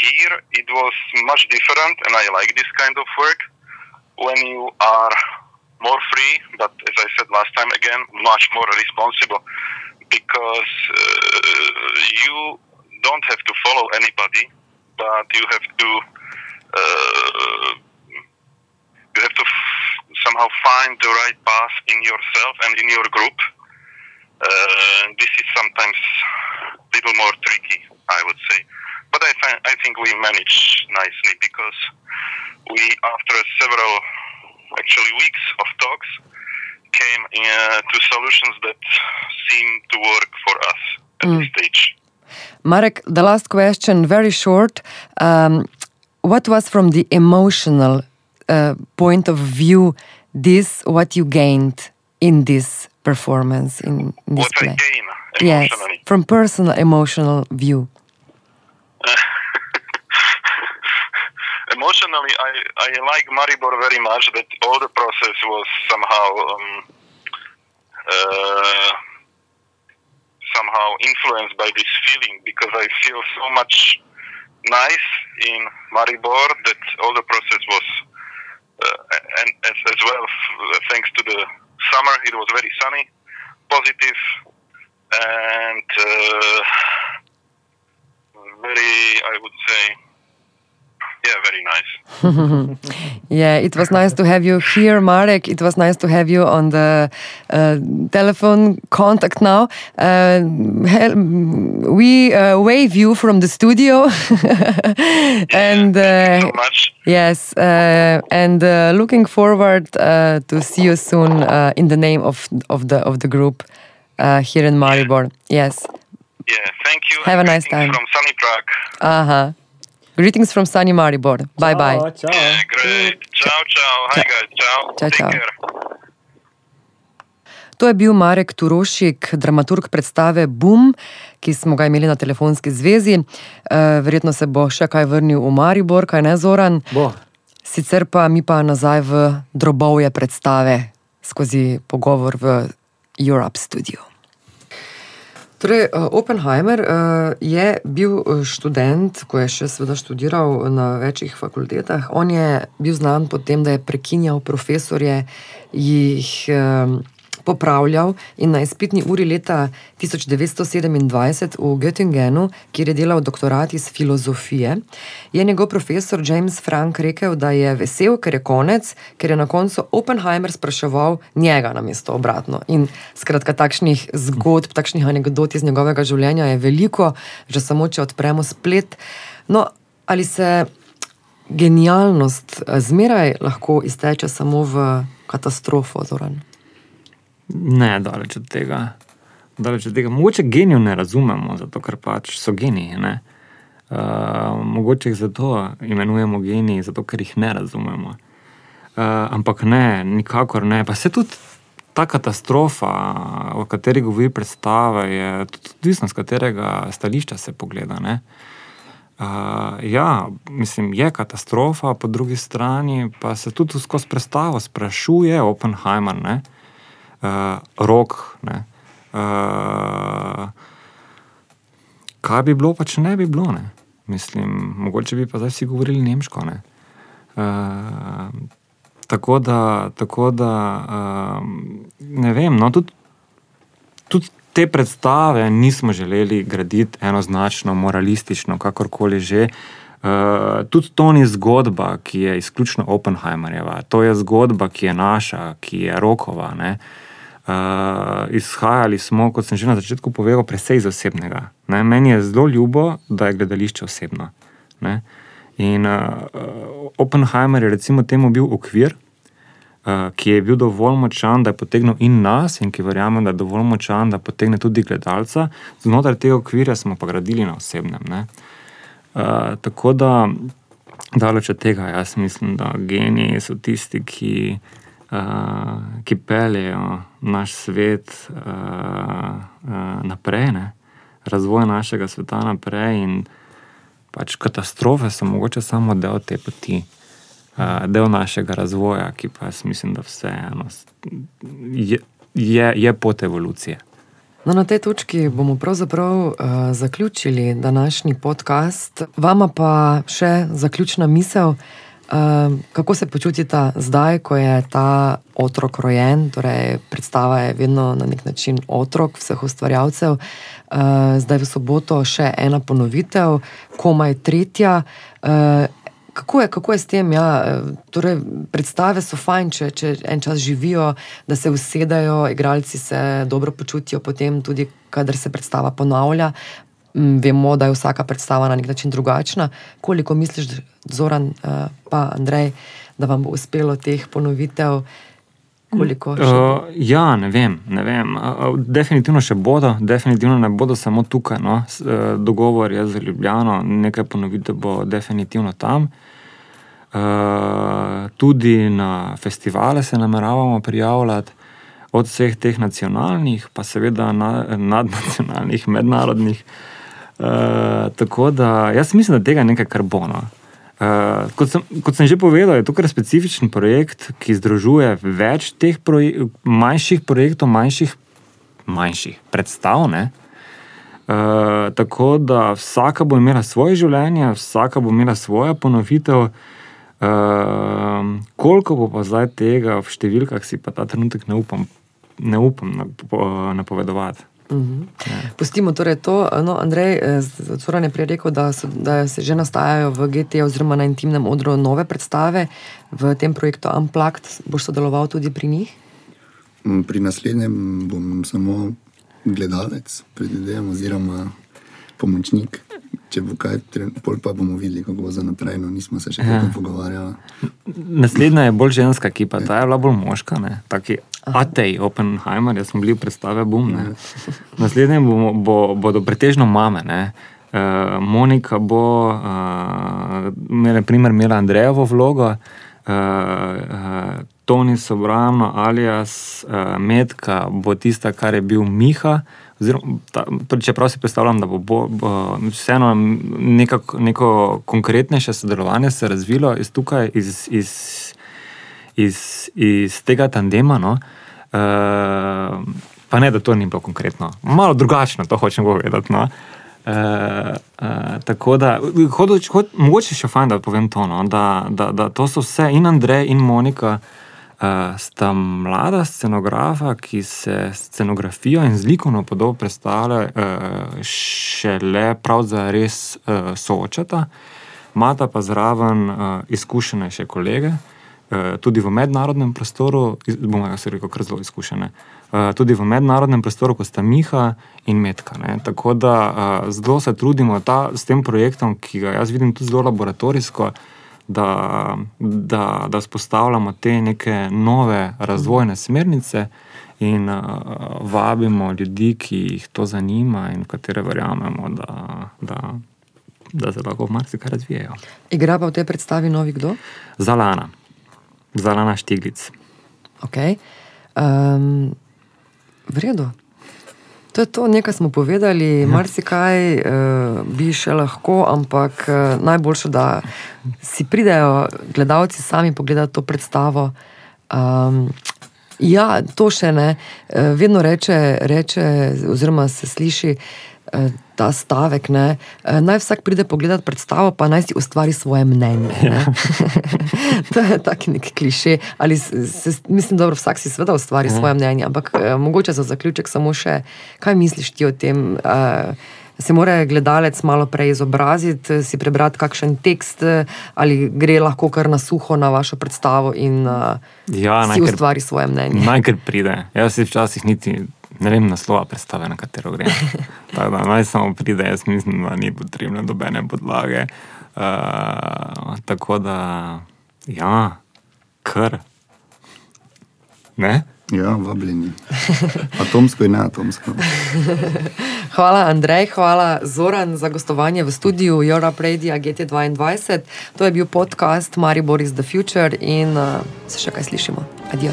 Here it was much different, and I like this kind of work when you are more free, but as I said last time, again, much more responsible because uh, you don't have to follow anybody, but you have to uh, you have to f- somehow find the right path in yourself and in your group. Uh, this is sometimes a little more tricky, I would say, but I, th- I think we managed nicely because we, after several actually weeks of talks came uh, to solutions that seem to work for us at mm. this stage. Marek, the last question, very short. Um, what was from the emotional uh, point of view this what you gained in this performance in, in this what play? I gain yes, from personal emotional view. [LAUGHS] emotionally, I, I like Maribor very much. That all the process was somehow um, uh, somehow influenced by this feeling because I feel so much nice in Maribor that all the process was, uh, and as, as well, thanks to the summer. It was very sunny, positive, and uh, very, I would say, yeah, very nice. [LAUGHS] Yeah, it was nice to have you here, Marek. It was nice to have you on the uh, telephone contact now. Uh, we uh, wave you from the studio. [LAUGHS] and Thank you uh, so much. yes, uh, and uh, looking forward uh, to see you soon uh, in the name of, of, the, of the group uh, here in Maribor. Yes. Yeah, thank you. Have a nice time. From sunny Prague. Uh huh. Greetings from sunny Maribor. Bye bye. Ciao, ciao. Yeah, great. Ciao, ciao. Hi, guys. Ciao. Ciao, Take ciao. care. To je bil Marek Turošik, dramaturg predstave Boom, ki smo ga imeli na telefonski zvezi. Eh, Verjetno se bo še kaj vrnil v Maribor, kaj ne Zoran. Bo. Sicer pa mi pa nazaj v drobovje predstave skozi pogovor v Europe Studio. Torej, eh, Oppenheimer eh, je bil eh, študent, ko je še seveda študiral na večjih fakultetah. On je bil znan po tem, da je prekinjal profesorje, jih popravljal in na izpitni uri leta 1927 v Göttingenu, kjer je delal doktorat iz filozofije, je njegov profesor James Frank rekel, da je vesel, ker je konec, ker je na koncu Oppenheimer spraševal njega na mesto obratno. In skratka, takšnih zgodb, takšnih anegdot iz njegovega življenja je veliko, že samo če odpremo splet. No, ali se genialnost eh, zmeraj lahko izteče samo v katastrofo, Zoran? Ne, daleč od tega. Daleč od tega. Mogoče genijev ne razumemo, zato ker pač so geniji. ne. Uh, mogoče jih zato imenujemo geniji, zato ker jih ne razumemo. Uh, ampak ne, nikakor ne. Pa se tudi ta katastrofa, o kateri govori predstava, je tudi odvisna, z katerega stališča se pogleda. Ne? Uh, ja, mislim, je katastrofa, po drugi strani pa se tudi skozi predstavo sprašuje Oppenheimer, ne, uh, rok. Ne, uh, kaj bi bilo, pa če ne bi bilo? Ne? Mislim, mogoče bi pa zdaj vsi govorili nemško. Ne? Uh, tako da, tako da uh, ne vem. No, tudi, tudi te predstave nismo želeli graditi enoznačno, moralistično, kakorkoli že. Uh, tudi to ni zgodba, ki je izključno Oppenheimerjeva, to je zgodba, ki je naša, ki je rokova. Ne? Uh, izhajali smo, kot sem že na začetku povedal, precej iz osebnega. Ne? Meni je zelo ljubo, da je gledališče osebno. Ne? In uh, Oppenheimer je recimo temu bil okvir, uh, ki je bil dovolj močan, da je potegnil in nas, in ki verjamem, da je dovolj močan, da potegne tudi gledalca. Znotraj tega okvirja smo pa gradili na osebnem. Ne? Uh, tako da, daleč od tega, jaz mislim, da geniji so tisti, ki, uh, ki peljejo naš svet uh, uh, naprej, ne? razvoj našega sveta naprej. In pač katastrofe so mogoče samo del te poti, uh, del našega razvoja, ki pa jaz mislim, da vseeno je, je, je pot evolucije. No, na tej točki bomo pravzaprav uh, zaključili današnji podcast. Vama pa še zaključna misel, uh, kako se počutite zdaj, ko je ta otrok rojen, torej predstava je vedno na nek način otrok vseh ustvarjalcev. Uh, zdaj v soboto še ena ponovitev, komaj tretja. Uh, Kako je, kako je s tem? Ja, torej, predstave so fajn, če, če en čas živijo, da se usedajo, igralci se dobro počutijo, potem tudi, kadar se predstava ponavlja. Vemo, da je vsaka predstava na nek način drugačna. Koliko misliš, Zoran, eh, pa Andrej, da vam bo uspelo teh ponovitev? Koliko? Uh, ja, ne vem. Ne vem. Uh, definitivno še bodo, definitivno ne bodo samo tukaj. No. Uh, dogovor je za Ljubljano, nekaj ponovitev bo definitivno tam. Uh, tudi na festivale se nameravamo prijavljati, od vseh teh nacionalnih, pa seveda na, nadnacionalnih, mednarodnih. Uh, tako da jaz mislim, da tega je nekaj, kar bo. No. Uh, kot, sem, kot sem že povedal, je to kar specifičen projekt, ki združuje več teh proje manjših projektov, manjših, manjših predstav. Ne? Uh, tako da vsaka bo imela svoje življenje, vsaka bo imela svojo ponovitev. Uh, koliko bo pa zdaj tega v številkah, si pa ta trenutek ne upam, ne upam napo, napovedovati. Pustimo torej to. No, Andrej, eh, Zoran je prej rekel, da, so, da se že nastajajo v GT oziroma na intimnem odru nove predstave v tem projektu Unplugged. Boš sodeloval tudi pri njih? Mm, Pri naslednjem bom samo gledalec, predvidevam, oziroma pomočnik. Če bo kaj, pol pa bomo videli, kako bo za naprej. No, nismo se še kako pogovarjali. Naslednja je bolj ženska ekipa, ta je bila bolj moška, ne? taki Atej, Oppenheimer, jaz smo bili predstave Boom. Ne? Naslednje bo, bo, bodo pretežno mame. Ne? Uh, Monika bo uh, naprimer, imela Andrejevo vlogo, uh, uh, Toni Sobrano, alias uh, Medka bo tista, kar je bil Miha. Oziroma, ta, čeprav si predstavljam, da bo, bo, bo vseeno nekak, neko konkretnejše sodelovanje se razvilo iz tukaj, iz, iz, iz, iz tega tandema. No? Uh, pa ne, da to ni bilo konkretno. Malo drugačno, to hočem povedati. No? Uh, uh, tako da, hod, hod, mogoče še fajn, da povem to, no? da, da, da to so vse in Andrej in Monika. Uh, sta mlada scenografa, ki se scenografijo in z likovno podobo predstavlja, uh, šele pravzaprav res uh, soočata, imata pa zraven uh, izkušenejše kolege, uh, tudi v mednarodnem prostoru, bomo jaz rekel, kar zelo izkušene. Uh, tudi v mednarodnem prostoru, kot sta Miha in Metka. Ne. Tako da uh, zelo se trudimo ta, s tem projektom, ki ga jaz vidim tudi zelo laboratorijsko, da, da, da spostavljamo te neke nove razvojne smernice in uh, vabimo ljudi, ki jih to zanima in v katere verjamemo, da, da, da se lahko marsikaj razvijajo. Igra pa v tej predstavi novi kdo? Zalana, Zalana Štiglic. Okay. Um, v redu. To je to, nekaj smo povedali, marsikaj uh, bi še lahko, ampak uh, najboljše, da si pridejo gledalci sami pogledati to predstavo. Um, ja, to še ne. Uh, vedno reče, reče, oziroma se sliši uh, ta stavek, ne, uh, naj vsak pride pogledati predstavo, pa naj si ustvari svoje mnenje. ne. [LAUGHS] to je taki nek kliše. Ali se, se, mislim, da vsak si seveda ustvari Ja. svoje mnenje, ampak eh, mogoče za zaključek samo še, kaj misliš ti o tem? eh, Se mora gledalec malo prej izobraziti, si prebrati kakšen tekst, eh, ali gre lahko kar na suho na vašo predstavo in uh, Ja, si najkar- ustvari svoje mnenje. Najkar pride. Jaz si včasih niti ne vem naslova predstave, na katero grem. [LAUGHS] Tako da naj samo pride, jaz mislim, da ni potrebne dobene podlage. Uh, tako da, ja, kar. Ne? Ja, vabljeni. Atomsko in neatomsko. [LAUGHS] Hvala, Andrej, hvala Zoran za gostovanje v studiu Europe Radio GT2. To je bil podcast Maribor is the Future in uh, se še kaj slišimo. Adijo.